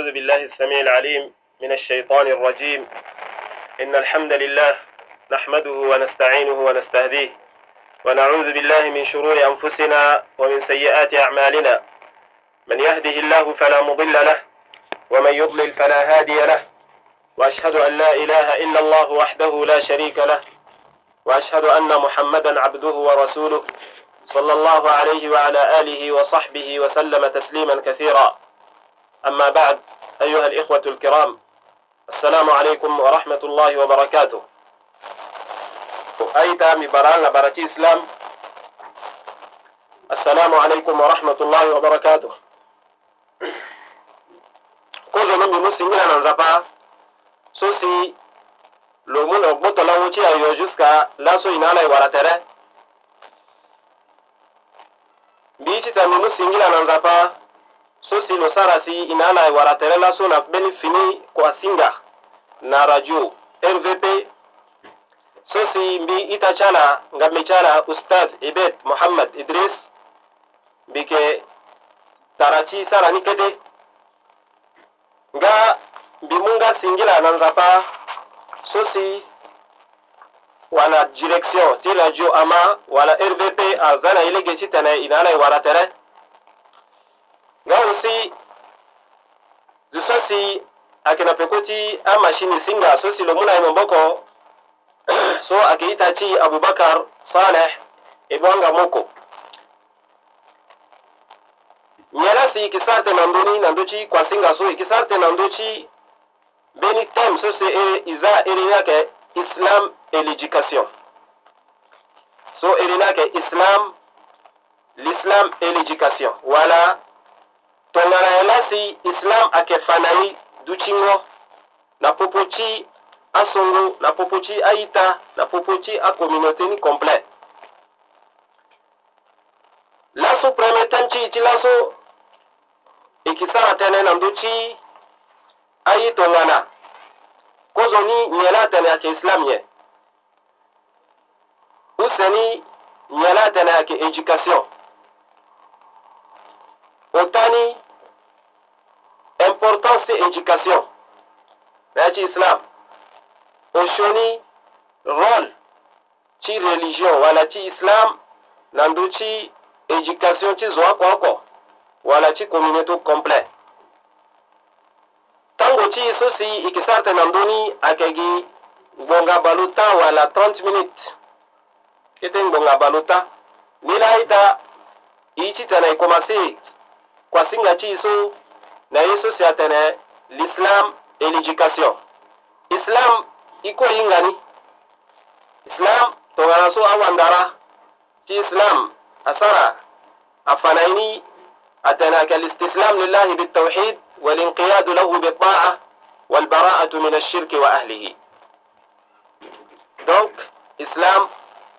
أعوذ بالله السميع العليم من الشيطان الرجيم إن الحمد لله نحمده ونستعينه ونستهديه ونعوذ بالله من شرور أنفسنا ومن سيئات أعمالنا من يهده الله فلا مضل له ومن يضلل فلا هادي له وأشهد أن لا إله إلا الله وحده لا شريك له وأشهد أن محمدا عبده ورسوله صلى الله عليه وعلى آله وصحبه وسلم تسليما كثيرا أما بعد أيها الإخوة الكرام السلام عليكم ورحمة الله وبركاته أيتا مبرانا بركي إسلام السلام عليكم ورحمة الله وبركاته كل من يمسي من سوسي لومون أقبط الله وشي أيها جسكا لا سوين علي ولا ترى بيشي تامي مسي من so sino sarasi inana wara tere laso na beni fini kwa singa na radio rvp so si mbi ita chana ngambi chana ustad ibed muhammad idris bike tarati sarani kede nga mbi mu nga singila na nzapa so si wala direction ti radio ama wala rvp azana ilege ti tene inana wara tere ngawo si zo so si ayeke na peko ti amashini singa so si lo mû na ayembe mboko so ayeke ita ti abubakar saleh e banga moko nyen asi yeke sara tene na ndöni na ndö ti kua singa so yeke sara tene na ndö ti mbeni teme so si e e za ere ni ayeke islam et l'éducation so ere ni ayeke islam l'islam et l'éducation wala Toleransi Islam akefanai duchingo na popochi asongo na popochi aita na popochi a communauté ni complet. Laso premetanchi ti laso ikisara tene na nduchi ayi tongana kozo ni nyela tene ya Islam ye. Useni nyela tene ya education. Otani l'importance de l'éducation na ci islam o coni rôle ci religion wala ci islam nandu ci éducation ti zo akoko wala ci communauté complet tango ti so si yeke sarte na ndöni ayeke gi ngbonga balu temps wala 30 minutes kete ngbonga balu temps ni la aita i ti tene e komase kuasinga ti so na yesu si atene l'islam et l'éducation islam iko yingani islam tongana so awandara ti islam asara afanaini atena kalistislam lillahi بالتوحيد والانقياد له بالطاعة والبراءة من الشرك وأهله donc إسلام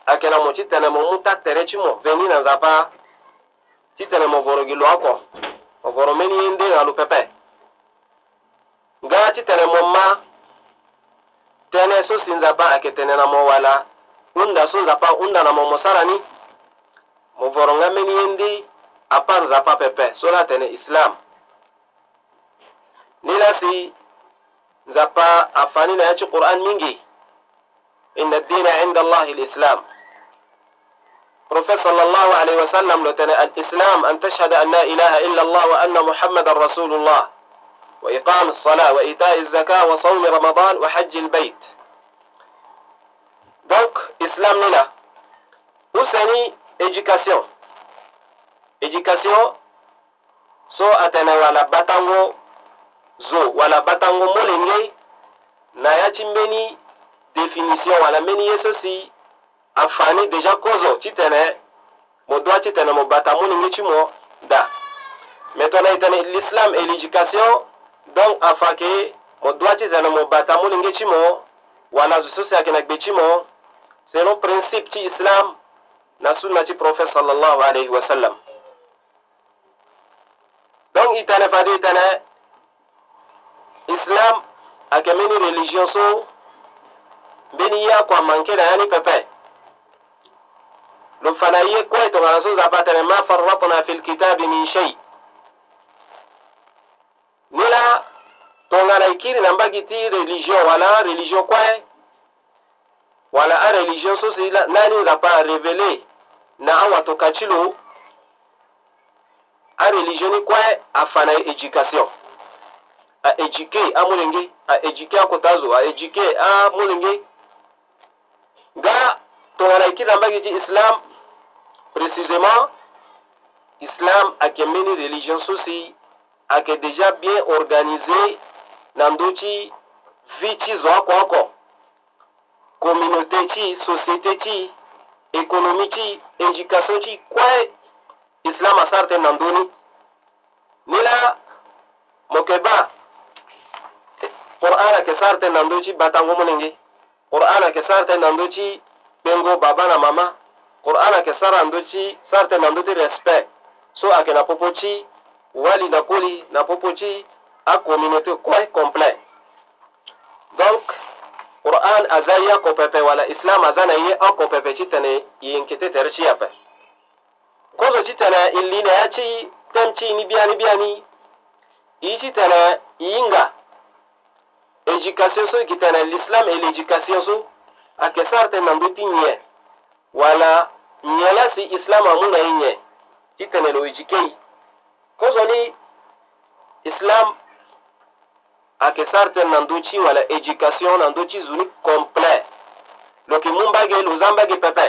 akena mo ti tene mo mu ta tere ti mo veni na ovoromeni ndi alu pepe nga titene mo ma tene so sinzapa ayeke tene na mo wala hunda so nzapa hunda na mo mo sara ni mo voro nga mbeni ye ndi apa nzapa pepe so la tene islam ni la si nzapa afani na ya ti qur'an mingi inna dina inda allahi lislam رسول صلى الله عليه وسلم لتنا الإسلام أن تشهد أن لا إله إلا الله وأن محمد رسول الله وإقام الصلاة وإيتاء الزكاة وصوم رمضان وحج البيت دوك إسلام لنا وسني إجيكاسيون إجيكاسيون سو أتنا ولا باتانغو زو ولا باتانغو مولينغي نايا تيمبيني ديفينيسيون ولا مني يسوسي anfani deja kozo titene mo doit titene mo bata muni ngi ci mo da metona itene l'islam et l'éducation donc afa ke mo doit titene mo bata muni ngi ci mo wala zususi akina gbe ci mo selon principe ci islam na sunna ci prophète sallallahu alayhi wa sallam donc itene fadi itene islam ake meni religion so mbeni ya kwa manke na yani pepe ɗum fana ye koyto ka rasul zabatene ma farratna fi lkitabi min shei nila tongana e kirina mbagi ti religion wala religion koye wala a religion so si nani zapa révélé na awato kaci lo a religion ni koye afana e éducation a éduqué amolenge a éduqué akota zo a éduqué amolenge ga tongana e kirina mbagi ti islam Précisément, islam ayeke mbeni religion so si ayeke déjà bien organisé na ndö ti vi ti zo oko oko communauté ti société ti économie ti éducation ti kue islam asara tënë na ndö ni ni la mo yeke ba qur'an ayeke sara tënë na ndö ti batango molenge qur'an ayeke sara tënë na ndö ti kpengo baba na mama qur'ana ke sara ndo ti sarte na ndö ti respect so ayeke na popo ti wali na koli na popo ti acommunauté kue complet donc qur'an aza ye oko pepe wala islam aza na ye oko pepe ti tene yinki tetere ti ape gozo ti tene e li na ya ti tem ti ini biani biani e ti tene hinga éducation so e yeke tene l'islam e l'éducation so ayeke sara tene na ndö ti nyen wala nyalasi islam amuna inye itenelo ijikei kozoni islam ayeke sarte na ndö ti wala éducation na ndö ti zuni complet lo yeke mu mbage lo za mbage pepe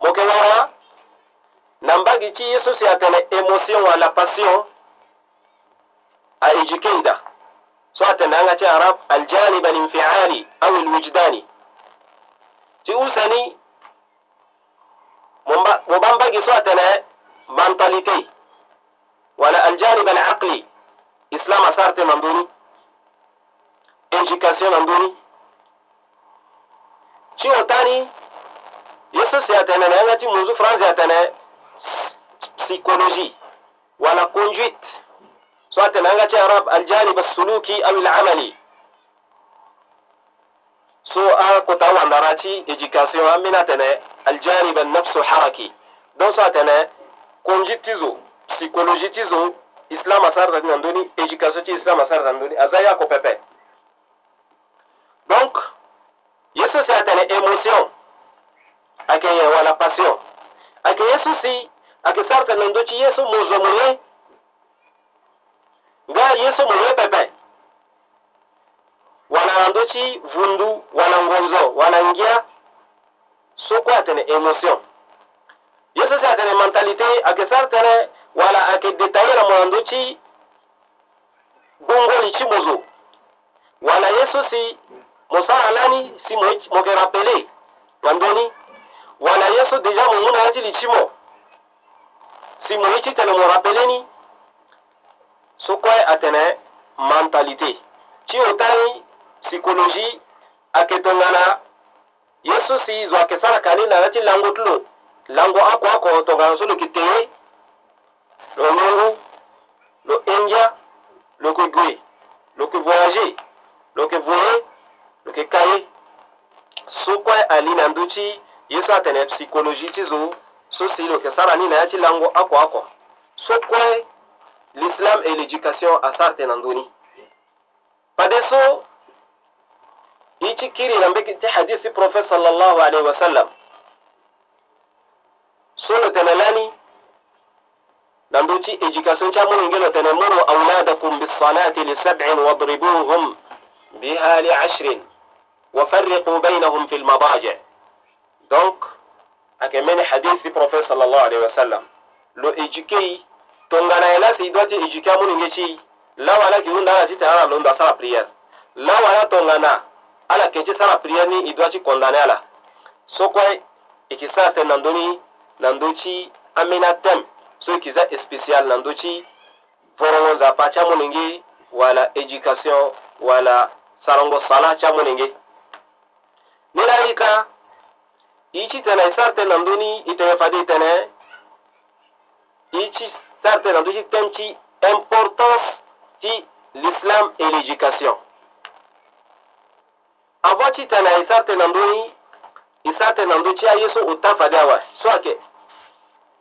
mo yeke wara na mbage ti ye so si atene émotion wala passion aéduquei da so atene angache ti aljani aljanib alinfiali au alwijdani ti usani mo bambagi so atene mentalité wala aljanib alaqli islam asarte man education éducation man duni ti o tani si atene na yanga ti muzu france atene psychologie wala conduite so atene yanga ti arab aljanib alsuluki au lamali so a kota wandarati éducation an bena tɛnɛ aljanib annafsu haraki don so a tɛnɛ konji tizo psychologie tizo islam a sarata nan doni éducation ti islam a sarata nan doni aza ya ko pɛpɛ donc yesu si a tɛnɛ émotion a ke yɛ wala passion a ke yesu si a ke sarata nan do ti yesu mozo mo ye nga yesu mo ye pɛpɛ soci vundu wana ngonzo wanaingia soko atene emotion yo sese atene mentalite ayeke sara tënë wala ayeke detaille na mo na ndö ti gbongoli ti mozo wala ye so si mo sara lani si mo, mo yeke rappele na ndöni wala ye so déjà mo mû na ya ti li ti mo si mo ye ti tene mo rappele ni so kue atene mentalité ti o tari psychologie ayeke tongana ye so si zo ayeke sara kani na ya ti lango ti lo lango oko oko tongana so lo yeke tene lo ngungu lo hingia lo yeke gue lo yeke voyager lo yeke voye lo yeke ka ye so kue ali na ndö ti ye so atene psychologie ti zo so si lo yeke sara ni na ya ti lango oko oko so kue l'islam et l'éducation asara tene na ndöni pade so Ichi kiri hichi ti hadithi profe sallallahu alaihi wasallam sono tene lani nanduti éducation camuningelo tene muru auladakum bis salati li sab'in wadribuhum biha li liashrin wafarriqu bainahum fil lmadaji donc ake mene hadithi profe sallallahu alaihi wasallam lo éduquei tonganayelasi idoti éduque amuninge ci lawala kiwundanatite ara londo asara prière lawala tongana ala keje sara prière ni i doit condamner ala so kwa ikisa se nandoni nandochi amena tem so ikiza spécial nandochi vorongo za pa chamu ningi wala education wala sarongo sala chamu ningi nila ika ichi tena isarte nandoni itene fadi itene ichi sarte nandochi tem chi importance ti l'islam et l'éducation abachi tana isarte nandoni isarte nando ci aye so uta fadawa so ake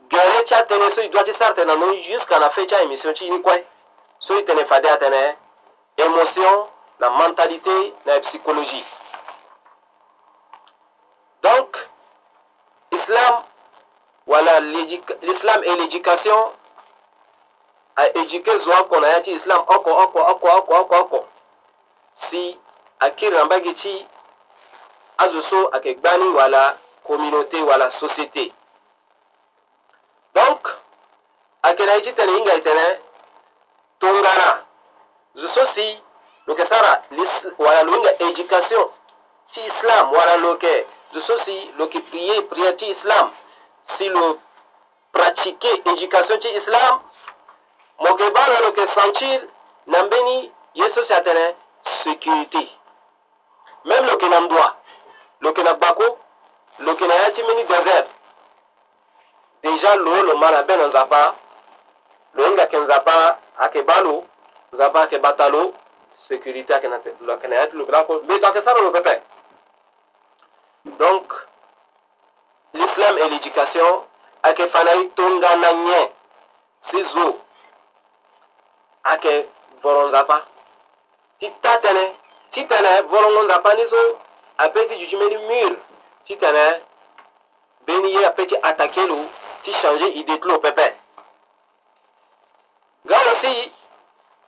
gare ci atene so idwa ci sarte nando jusqu'à la fin ci émission ci ni kwai so itene fade atene émotion la mentalité la psychologie donc islam voilà l'islam et l'éducation a éduqué zoa qu'on a dit islam oko oko oko oko oko oko si akirambage ti azo so ayeke gbâ ni wala communauté wala société donc ayeke na ye ti tene hinga e tene tongana zo so si lo yeke sara wala lo hinga éducation ti islam wala lo yeke zo so si lo yeke prie prière ti islam si lo pratiquer éducation ti islam mo yeke bâ na lo yeke sentir na mbeni ye so si atene sécurité même loke na ndwa loke na gbako loke na ya ti mini désert déjà lo lo ma na be na nzapa lo nga yeke nzapa ayeke ah, ba lo nzapa ayeke bata lo sécurité ayeke na yeke na ya ti loke lakue mbeto ayeke sara lo pepe donc l'islam et l'éducation ayeke fa na ye tongana nye si zo ayeke voro nzapa ti ta tënë Ti tene volongon dapani zo, apeti jujime di mure. Ti tene benye apeti atake lou, ti chanje ide tlo pepe. Gan an seyi,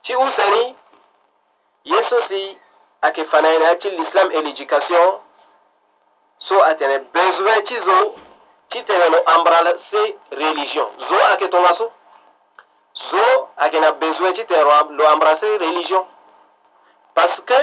ki ou sani, yeso si, ake fana ene akil l'islam en l'edikasyon, so a tene bezwen ki zo, ki tene nou ambrase relijyon. Zo ake tonga so, zo ake nan bezwen ki tene nou ambrase relijyon. Paske,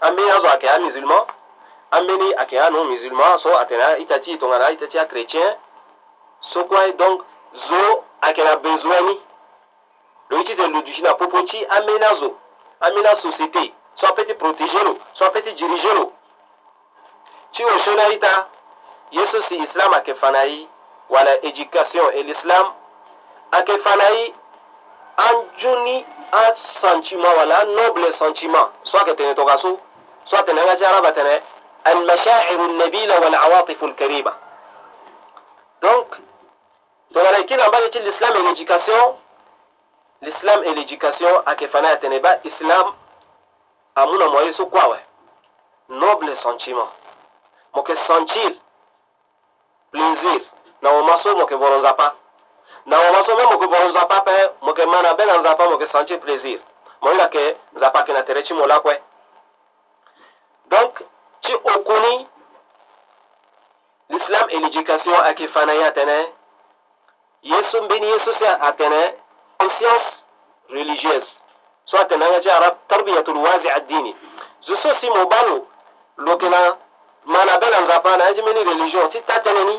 an bɛ n'a sɔrɔ a kɛra musulman an bɛ ni a kɛra non musulman so a tɛna i tati tɔngana i tati a chrétien so kura ye donc zo a kɛra besoin loyiti tɛ lodusi na popoti an bɛ na zo an bɛ na société so a peut te protéger lo so a peut te diriger lo ci o sona i ta yesu si islam a kɛ fana ye wala éducation et l'islam a kɛ fana ye an jo ni an sentiment wala an noble sentiment soit ka tene to ka so soit tene ka jara ba tene al mashairu nabila wal awatif al kariba donc tongana kila ambayo ti l'islam et l'éducation l'islam et l'éducation ayeke fana ya tene ba islam amu na mo ye so kuâ awe noble sentiment mo yeke sentir plaisir na mo ma so mo yeke voro nzapa na wamasome mukuboro nzapapɛ muke mana bena nzapa muke sentir plaisir moyila ke nzapa akena tere ti mo lakue donc ti okuni l'islam et l'éducation ayeke fana ye atene ye so mbeni ye so si atene conscience religieuse so atene anga ti arab tarbiyatul wazia dini zo so si mo ba lo lo yeke na ma na be na nzapa na ye ti mbeni religion ti ta tënë ni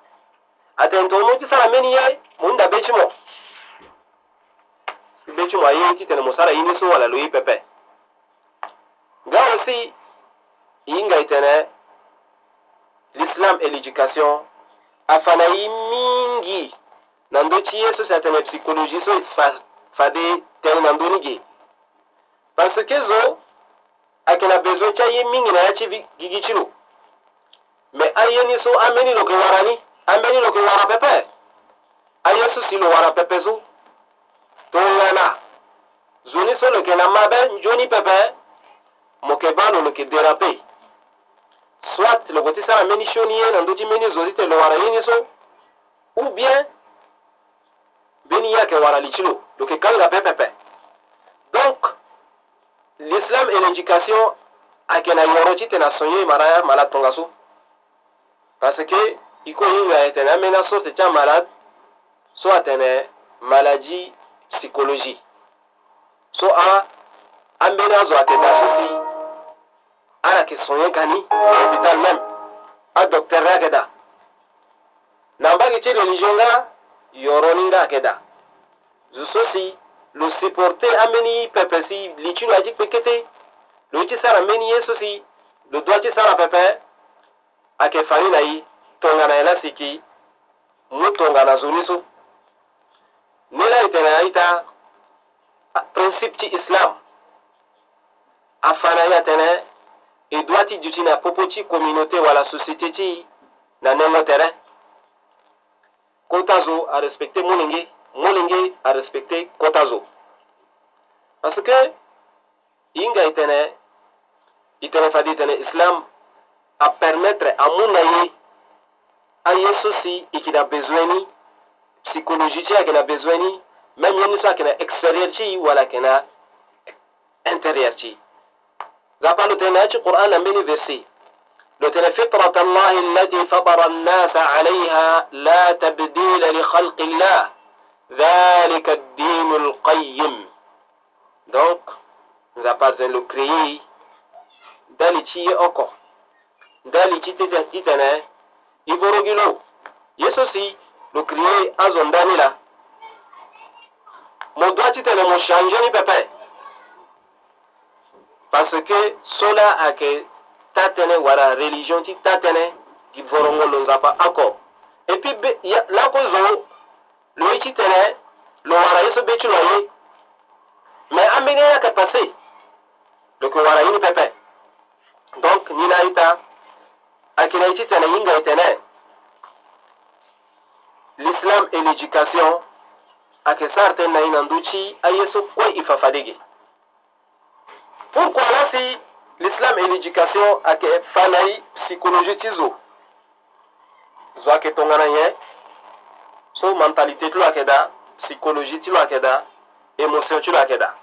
ate nti omunkisala meni yayi mundaba ekimo ibe ekimo ayeki tene musala yini suwala luyi pepe gawusi yingai tene l'islam et l'éducation afana yi mingi na ndö ti ye so si atene psychologie so e ti fa, fade tënë na ndöni ge parce que zo ayeke na besoin ti aye mingi na ya ti gigi ti lo me aye ni so ambeni lo yeke wara ni an bɛ ɲinɛ k'o wara pɛpɛ a yesu si no wara pɛpɛ so tonyana zoni so no ke na mabɛ njoni pɛpɛ mo ke ba no no ke derape soit logo ti sara meni sioni ye na ndö ti meni zo ti tene wara ye ni so ou bien mbeni ye ayeke wara li ti lo lo yeke kanga pepepe donc l'islam et l'éducation ayeke na yoro ti tene na so ye mara ma na tongaso parce que ikoyeba ete na ambeni so tene tya malade so atene maladie psychologie so a ambeni azo atene asisi ala yeke sonye kani hôpital même adocteur ni ayeke da na mbage ti religion nga yoro ni nga ayeke da zo so si lo supporte ambeni pepe si li ti lo ya ti kpe kete lo ye ti sara mbeni ye so si lo doit ti sara pepe ayeke fani na ye tongana e la siki mu tongana zuni so ni la itengana ita principe ti islam afana ya tene e doit ti duti na popo ti communauté wala société ti na nengo tere kota zo arespecte mu lenge mu lenge arespecte kota zo parce que hinga e tene e tene fadi tene islam apermettre amu na ye a yesusi ikina e bezweni psikoloji ti akina bezweni même yeni so akina extérieur ti wala na intérieur ti زعما لو تناتي قرآن من فيسي لو تنا فطرة الله التي فطر الناس عليها لا تبديل لخلق الله ذلك الدين القيم دونك نزا بازن لو كريي دالي تي اوكو دالي تي تي تي تي iborogilo yesusi lukriye azo ndani la mo doit titene mo change ni pepe parce que so la ayeke ta tënë wara religion ti ta tënë gi vorongo lo nzapa oko e puis be lako zo lo ye ti tene lo wara ye so be ti lo ye me ambeni ayeke passé lo yeke wara ye ni pepe donc ni na aita akinaichi tene yinga itene l'islam et l'éducation ake sarte na ina nduchi ayeso kwe ifafadigi pourquoi lasi l'islam et l'éducation ake fanai psychologie ti zo zo ake tongana nye so mentalité ti lo ayeke da psychologie ti lo ayeke da émotion ti lo ayeke da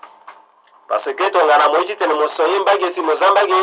parce que tongana mo ye ti tene mo so ye mbage si mo za mbage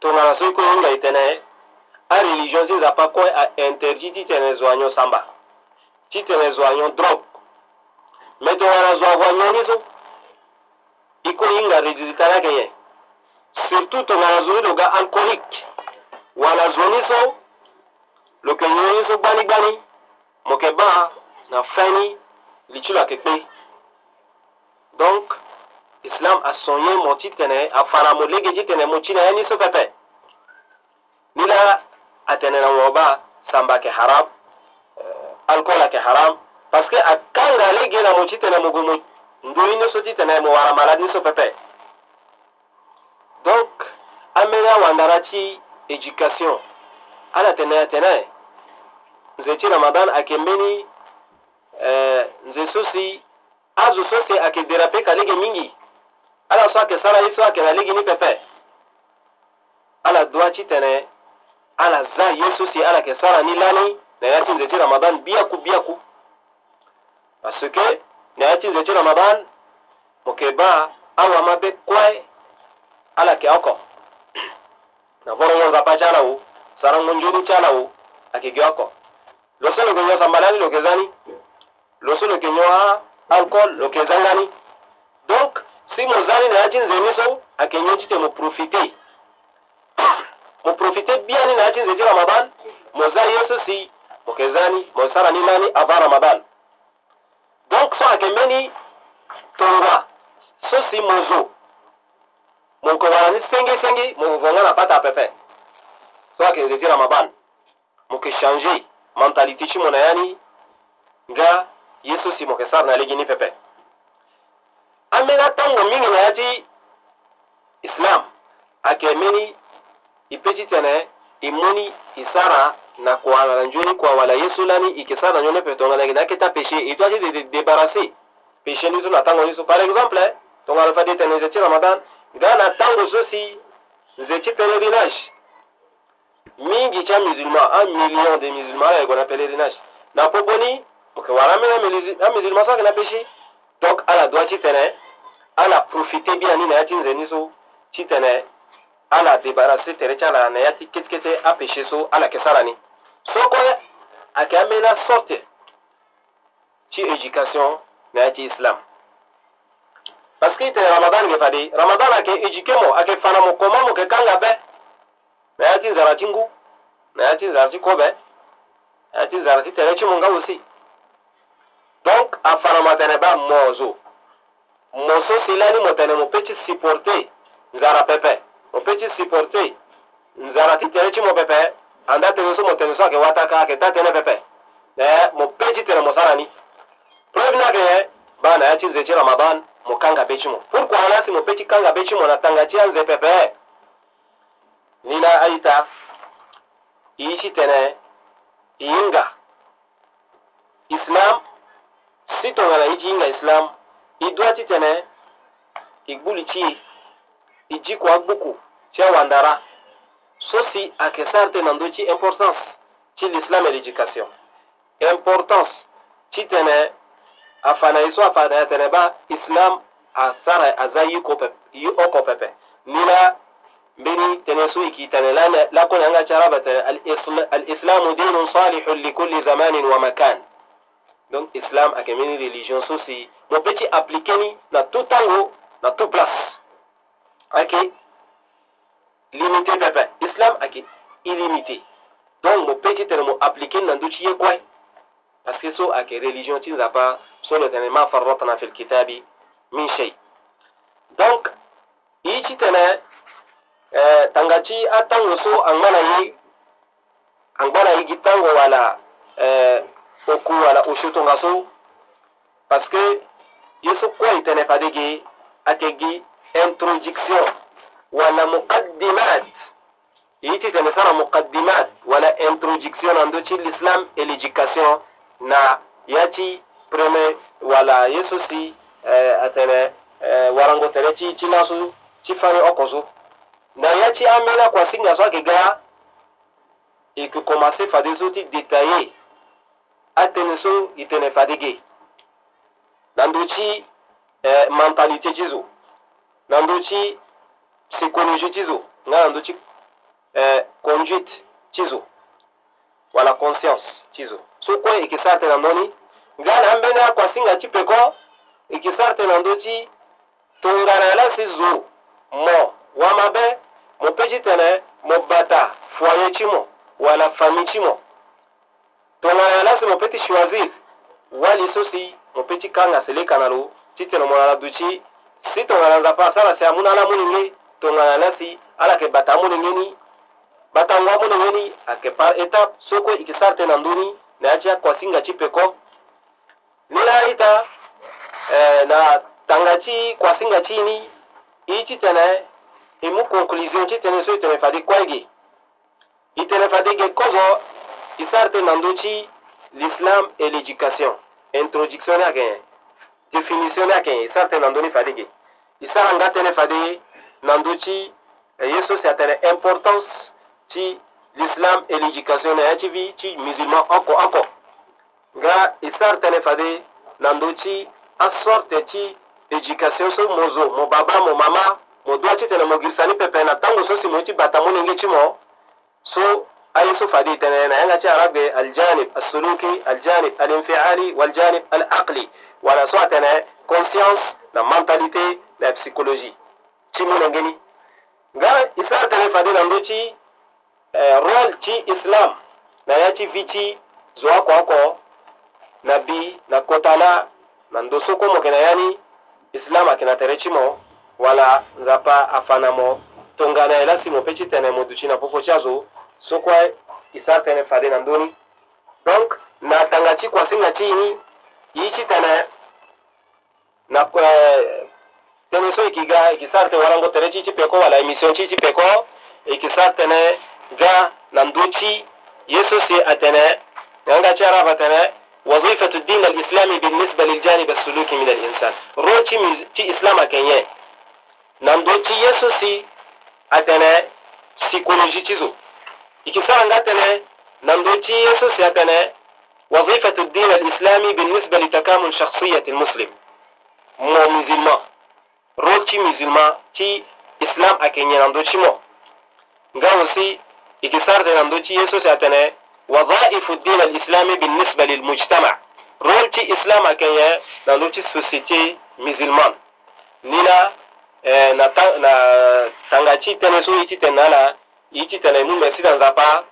tongana soki kue ye ngai tënë areligion ti nzapa kue ainterdit ti tene zo anyon samba ti tene zo anyon drogue me tongana zo avu anyon ni so e kue hinga résultat ni ayeke nyen surtout tongana zo ti lo ga alcoolique wala zo ni so lo yeke nyon ni so gbani gbani mo yeke ba na feni li ti lo ayeke kpe donc islam a sɔnye mɔti tɛnɛ a fara mo legeji tɛnɛ mo cina ya niso kɛtɛ nila a tɛnɛna wɔba sanba kɛ haram euh, alcool a kɛ haram parce que a kan ga ale gena mo ci tɛnɛ mo gomo ndoyi niso ti tɛnɛ mo wara malade niso kɛtɛ donc an bɛ ya wandara ci éducation ala tɛnɛ tɛnɛ nze ci ramadan a kɛ mbeni euh, nze sosi azo sose a kɛ derape ka lege mingi ala sɔ ke sara yi sɔ ke la ligini pepe ala dua ci tene ala za yesu si ala ke sara ni lani na ya tinze ti ramadan biaku biaku parce que na ya tinze ti ramadan mo ke ba awa mabe kue ala ke oko na voro yonzapa ti ala wu sarango nzoni ti ala wu ayeke gi oko lo so lo yeke nyo sambalani lo yeke za ni lo so lo yeke nyo alcool lo yeke za nga ni donc si mozali na ya ti nzemi so ayeke nyon ti tene mo profite mo profite bia ni na ya ti nze ti ramadan mo za ye so si mo yeke za ni mo sara ni lani avant ramadan donc so ayeke mbeni tongba so si mo zo mo yeke wala ni sengesenge mo vongo na bata apepe so ayeke nze ti ramadan mo yeke changer mentalité ti mo na ya ni nga ye so si mo yeke sara na lege ni pepe an mena tango mingi na ya ti islam ayeke mbeni e peut ti tene e mûni e sara na kua na nzoni kua wala ye so lani e yeke sara na nzoni ape tongana yeke na aketa péché e doit ti dede débarrassé péché ni so na tango ni so par exemple tongana fade tene nze ti ramadan ga na tango so si nze ti pèlerinage mingi ti amusulman un million de musulman ala yeke gue na pèlerinage na pogo ni mo yeke wara ambeni amusulman so ayeke na péché donc ala doa ci tɛnɛ ala profite biani na ya ti nzeni so ci tɛnɛ ala debarase tɛrɛ ci ala na ya ti ketekete apeshe so ala kɛ sara ni sokɔɛ a kɛ an bena sɔrte ci éducation na ya ti islam parce que tene ramadan ke fadi ramadan ake éduqué mo ake fana mo koma mo ke kanga be na ya ti nzara ti ngu na ya ti nzara ti kobe na ya ti nzara ti tere ti mo nga wusi donc a faramatɛnɛba mɔɔzo mɔso silani mɔtɛnɛ mo peti supporte nzara pɛpɛ mo peti supporte nzara titɛnɛ ci mo pɛpɛ anda tɛnɛso mo tɛnɛso ake wata ka ake ta tɛnɛ pɛpɛ ɛɛ mo peti tɛnɛ mo sarani preuve nake yɛ bana ya ci nze ci ramadan mo kanga be ci mo pourquoi anasi mo peti kanga be ci mo na tanga ci anze pɛpɛ nina aita iici tɛnɛ iinga islam sitongana i ti hinga islam i dua ti tene i gbuli ti ye i ji kua gbuku ti awandara so si ayeke sara te na ndö ti importance ti l'islam et l'éducation importance ti tene afana ye so afana ye atene ba islam asara aza yi oko pepe ni na mbeni tene so e yeki tene lakoni anga ti araba tene alislamu dinun salihun likulli zamanin wa makan donc islam ayeke mbeni religion so si mo peut ti appliqué ni na tout tango na tout place ayeke limité pepe islam ayeke illimité donc mo peut ti tene mo appliqué ni na ndö ti ye kue parce que euh, so ayeke religion ti nzapa so lo tene ma farratna fi lkitabi min shei donc i ti tene eh, tanga ti atango so angbana ye angbana ye gi tango wala eh, okuwala oshotonga so parce que ye so kuwa itene fadege ake gi introduction wala muqaddimat iyi titene sana muqaddimat wala introduction ando ti l'islam et l'éducation na ya ti premier wala ye so si eh, atene eh, warango tene ti ti na so ti fami oko so na ya ti ambeni akua singa so ayeke ga e yeke commencé fade so ti détailler atene so itene fadege nando ti eh, mentalité ti zo nando ti psychologie ti zo nga nando ti eh, conduite ti zo wala conscience ti zo so kue yeke sara tene andö ni nga na ambeni akuasinga ti peko yeke sara tene andö ti tongana ala si zo mo wamabe mo peut ti tene mo bata foyer ti mo wala famille ti mo tongana so mo peut ti choisir wali so si mo peut ti kanga seleka na lo ti tene mo na la duti si tongana nzapa asara si amû na ala mû nenge tongana na si ala yeke bata amû nenge ni bata ngo amû nenge ni ayeke par étape so kue e yeke sara tënë na ndö ni na ya ti akuasinga ti peko ni la aita eh, na tanga ti kuasinga ti ni i ti tene e mû conclusion ti tene so e tene fade kuaige e tene fade ge kozo isarte nando ti l'islam et l'éducation introduction ni ayeke définition ni ayeke isarte na ndö ni fade ge i sara nga tënë fade ye na ndö ti ye so si atene importance ti l'islam et l'éducation na ya ti vi ti musulman oko oko nga i sara tënë fade na ndö ti asorte ti éducation so mo zo mo baba mo mama mo duâ ti tene mo girisa ni pepene na tango so si mo ye ti bata molenge ti mo so aisu fadita na yana ci arabe aljanib asuluki aljanib alinfiali waljanib alaqli wana so atene conscience na mentalité na psychologie غا mu تنين nga isa رول تي اسلام ci role ci islam na ya ci vi ci zo ako ako na bi na kotala na ndo soko mo kena yani islam akina tere mo wala nzapa afana mo tongana elasi mo pe ci tene mo duci na fofo ci azo sokwa isata ne fade na ndoni donc na tanga ti kwa singa ti ini yi ti tene na eh, tene so e yeki ga e yeki warango tere ti peko wala emission ti ti peko e yeki sara ga na nduchi yeso si atene yanga ti araba tene وظيفة الدين الإسلامي بالنسبة للجانب السلوكي من الإنسان روتي من تي إسلام كينيه نندو تي يسوسي أتنا سيكولوجي تيزو ikisanga tene nandochi yesus yatene وظيفة الدين الإسلامي بالنسبة لتكامل شخصية المسلم مو مزلما روتي مزلما تي إسلام أكيني نندوشي مو غاوسي إكسار دي نندوشي يسوس أتنى وظائف الدين الإسلامي بالنسبة للمجتمع روتي إسلام أكيني نندوشي سوسيتي مزلمان نينا na نا tene so yiti tena la i titene i mun bɛ sitan zapa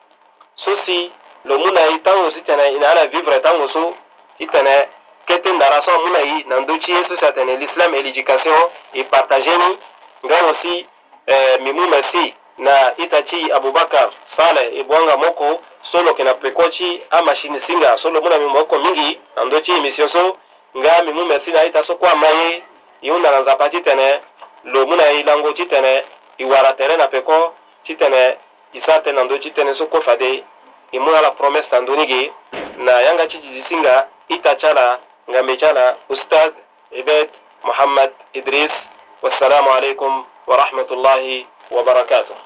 susi lo mun na i tango sitene ina ana vivre tango so titene kete ndara so mun na i nan do cie susi atene l'islam e l'éducation e partage ni ngan osi eh, mi mun bɛ si na ita ci abubakar sale e bwanga moko solo kena peko ci ama shini singa solo muna mi moko mingi ando ci misio so nga mi mu mesi na ita so kwa maye iunda na nzapa ci tene lo muna ilango ci tene iwara tere na peko chitene isate nando chitene so kofade imu ala promesse tandoni ge na yanga chijizisinga ita chala nga me chala ustad ibed muhammad idris wassalamu alaikum wa rahmatullahi wa barakatuh